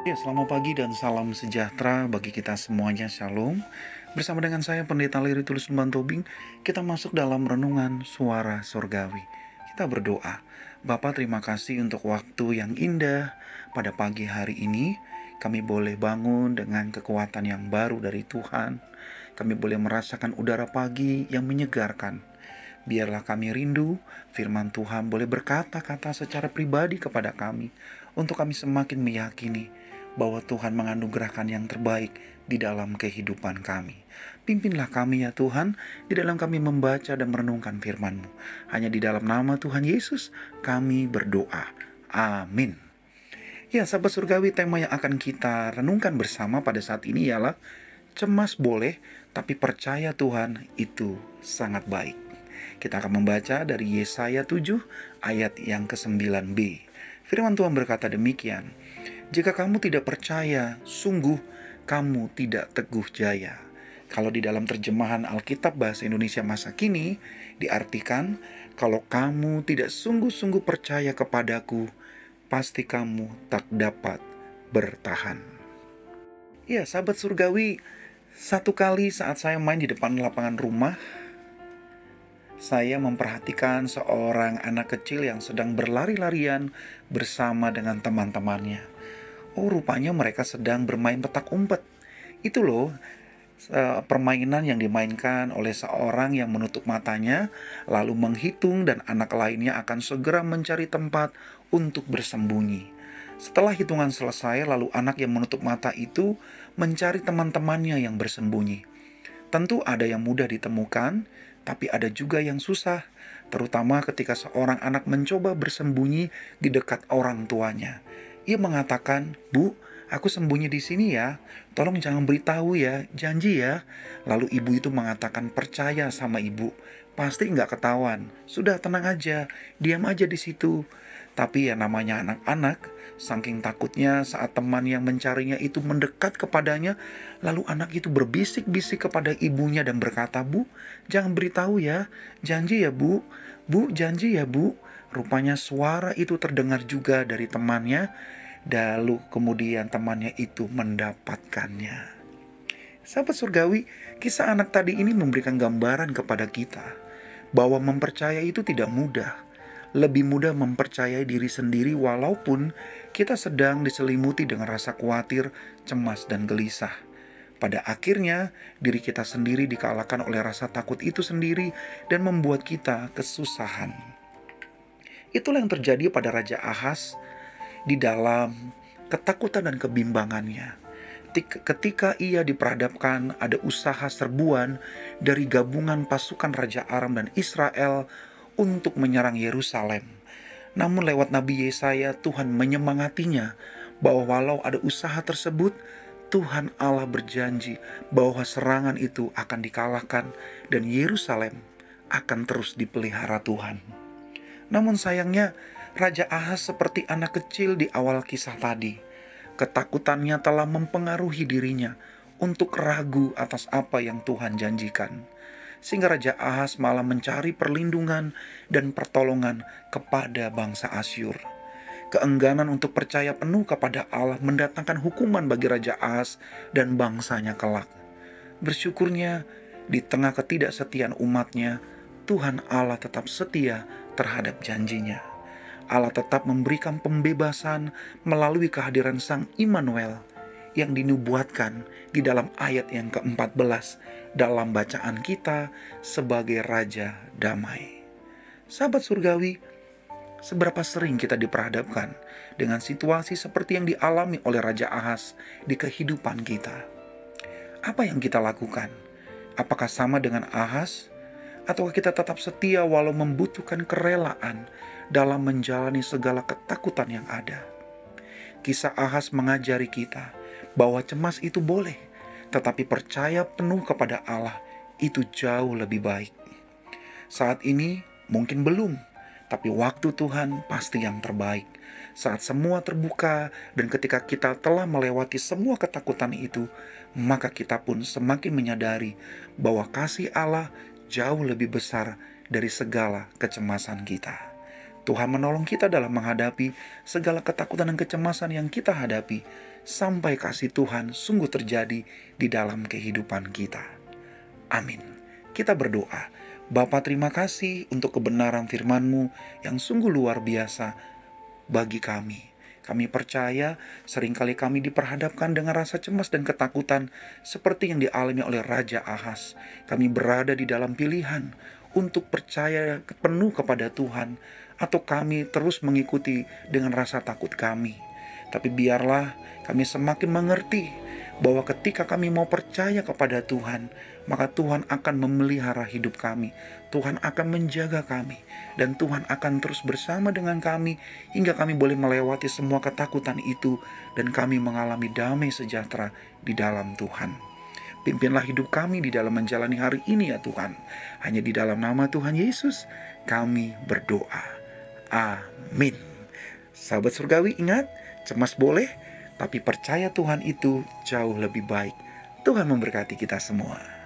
Ya, selamat pagi dan salam sejahtera bagi kita semuanya. Shalom. Bersama dengan saya Pendeta Liri Tulus Tobing, kita masuk dalam renungan suara surgawi. Kita berdoa. Bapak terima kasih untuk waktu yang indah pada pagi hari ini. Kami boleh bangun dengan kekuatan yang baru dari Tuhan. Kami boleh merasakan udara pagi yang menyegarkan. Biarlah kami rindu firman Tuhan boleh berkata-kata secara pribadi kepada kami untuk kami semakin meyakini bahwa Tuhan menganugerahkan yang terbaik di dalam kehidupan kami. Pimpinlah kami ya Tuhan, di dalam kami membaca dan merenungkan firman-Mu. Hanya di dalam nama Tuhan Yesus kami berdoa. Amin. Ya, sahabat surgawi, tema yang akan kita renungkan bersama pada saat ini ialah cemas boleh, tapi percaya Tuhan itu sangat baik. Kita akan membaca dari Yesaya 7 ayat yang ke-9b. Firman Tuhan berkata demikian, jika kamu tidak percaya, sungguh kamu tidak teguh jaya. Kalau di dalam terjemahan Alkitab bahasa Indonesia masa kini diartikan, kalau kamu tidak sungguh-sungguh percaya kepadaku, pasti kamu tak dapat bertahan. Ya, sahabat surgawi, satu kali saat saya main di depan lapangan rumah, saya memperhatikan seorang anak kecil yang sedang berlari-larian bersama dengan teman-temannya. Oh, rupanya mereka sedang bermain petak umpet. Itu loh, permainan yang dimainkan oleh seorang yang menutup matanya, lalu menghitung, dan anak lainnya akan segera mencari tempat untuk bersembunyi. Setelah hitungan selesai, lalu anak yang menutup mata itu mencari teman-temannya yang bersembunyi. Tentu ada yang mudah ditemukan, tapi ada juga yang susah, terutama ketika seorang anak mencoba bersembunyi di dekat orang tuanya. Ia mengatakan, "Bu, aku sembunyi di sini ya. Tolong jangan beritahu ya, janji ya." Lalu ibu itu mengatakan, "Percaya sama ibu, pasti nggak ketahuan. Sudah tenang aja, diam aja di situ." Tapi ya namanya anak-anak, saking takutnya saat teman yang mencarinya itu mendekat kepadanya, lalu anak itu berbisik-bisik kepada ibunya dan berkata, "Bu, jangan beritahu ya. Janji ya, Bu. Bu, janji ya, Bu." Rupanya suara itu terdengar juga dari temannya Lalu kemudian temannya itu mendapatkannya. Sahabat surgawi, kisah anak tadi ini memberikan gambaran kepada kita bahwa mempercaya itu tidak mudah. Lebih mudah mempercayai diri sendiri walaupun kita sedang diselimuti dengan rasa khawatir, cemas, dan gelisah. Pada akhirnya, diri kita sendiri dikalahkan oleh rasa takut itu sendiri dan membuat kita kesusahan. Itulah yang terjadi pada Raja Ahas di dalam ketakutan dan kebimbangannya. Ketika ia diperhadapkan ada usaha serbuan dari gabungan pasukan Raja Aram dan Israel untuk menyerang Yerusalem. Namun lewat Nabi Yesaya Tuhan menyemangatinya bahwa walau ada usaha tersebut, Tuhan Allah berjanji bahwa serangan itu akan dikalahkan dan Yerusalem akan terus dipelihara Tuhan. Namun sayangnya Raja Ahaz seperti anak kecil di awal kisah tadi. Ketakutannya telah mempengaruhi dirinya untuk ragu atas apa yang Tuhan janjikan. Sehingga Raja Ahaz malah mencari perlindungan dan pertolongan kepada bangsa Asyur. Keengganan untuk percaya penuh kepada Allah mendatangkan hukuman bagi Raja Ahaz dan bangsanya kelak. Bersyukurnya, di tengah ketidaksetiaan umatnya, Tuhan Allah tetap setia terhadap janjinya. Allah tetap memberikan pembebasan melalui kehadiran Sang Immanuel yang dinubuatkan di dalam ayat yang ke-14 dalam bacaan kita sebagai Raja Damai. Sahabat surgawi, seberapa sering kita diperhadapkan dengan situasi seperti yang dialami oleh Raja Ahas di kehidupan kita? Apa yang kita lakukan? Apakah sama dengan Ahas? Atau kita tetap setia walau membutuhkan kerelaan dalam menjalani segala ketakutan yang ada. Kisah Ahas mengajari kita bahwa cemas itu boleh, tetapi percaya penuh kepada Allah itu jauh lebih baik. Saat ini mungkin belum, tapi waktu Tuhan pasti yang terbaik. Saat semua terbuka dan ketika kita telah melewati semua ketakutan itu, maka kita pun semakin menyadari bahwa kasih Allah jauh lebih besar dari segala kecemasan kita. Tuhan menolong kita dalam menghadapi segala ketakutan dan kecemasan yang kita hadapi, sampai kasih Tuhan sungguh terjadi di dalam kehidupan kita. Amin. Kita berdoa. Bapa terima kasih untuk kebenaran firman-Mu yang sungguh luar biasa bagi kami. Kami percaya sering kali kami diperhadapkan dengan rasa cemas dan ketakutan seperti yang dialami oleh Raja Ahas. Kami berada di dalam pilihan untuk percaya penuh kepada Tuhan atau kami terus mengikuti dengan rasa takut kami. Tapi biarlah kami semakin mengerti bahwa ketika kami mau percaya kepada Tuhan, maka Tuhan akan memelihara hidup kami. Tuhan akan menjaga kami dan Tuhan akan terus bersama dengan kami hingga kami boleh melewati semua ketakutan itu dan kami mengalami damai sejahtera di dalam Tuhan. Pimpinlah hidup kami di dalam menjalani hari ini ya Tuhan. Hanya di dalam nama Tuhan Yesus kami berdoa. Amin. Sahabat surgawi ingat, cemas boleh, tapi percaya Tuhan itu jauh lebih baik. Tuhan memberkati kita semua.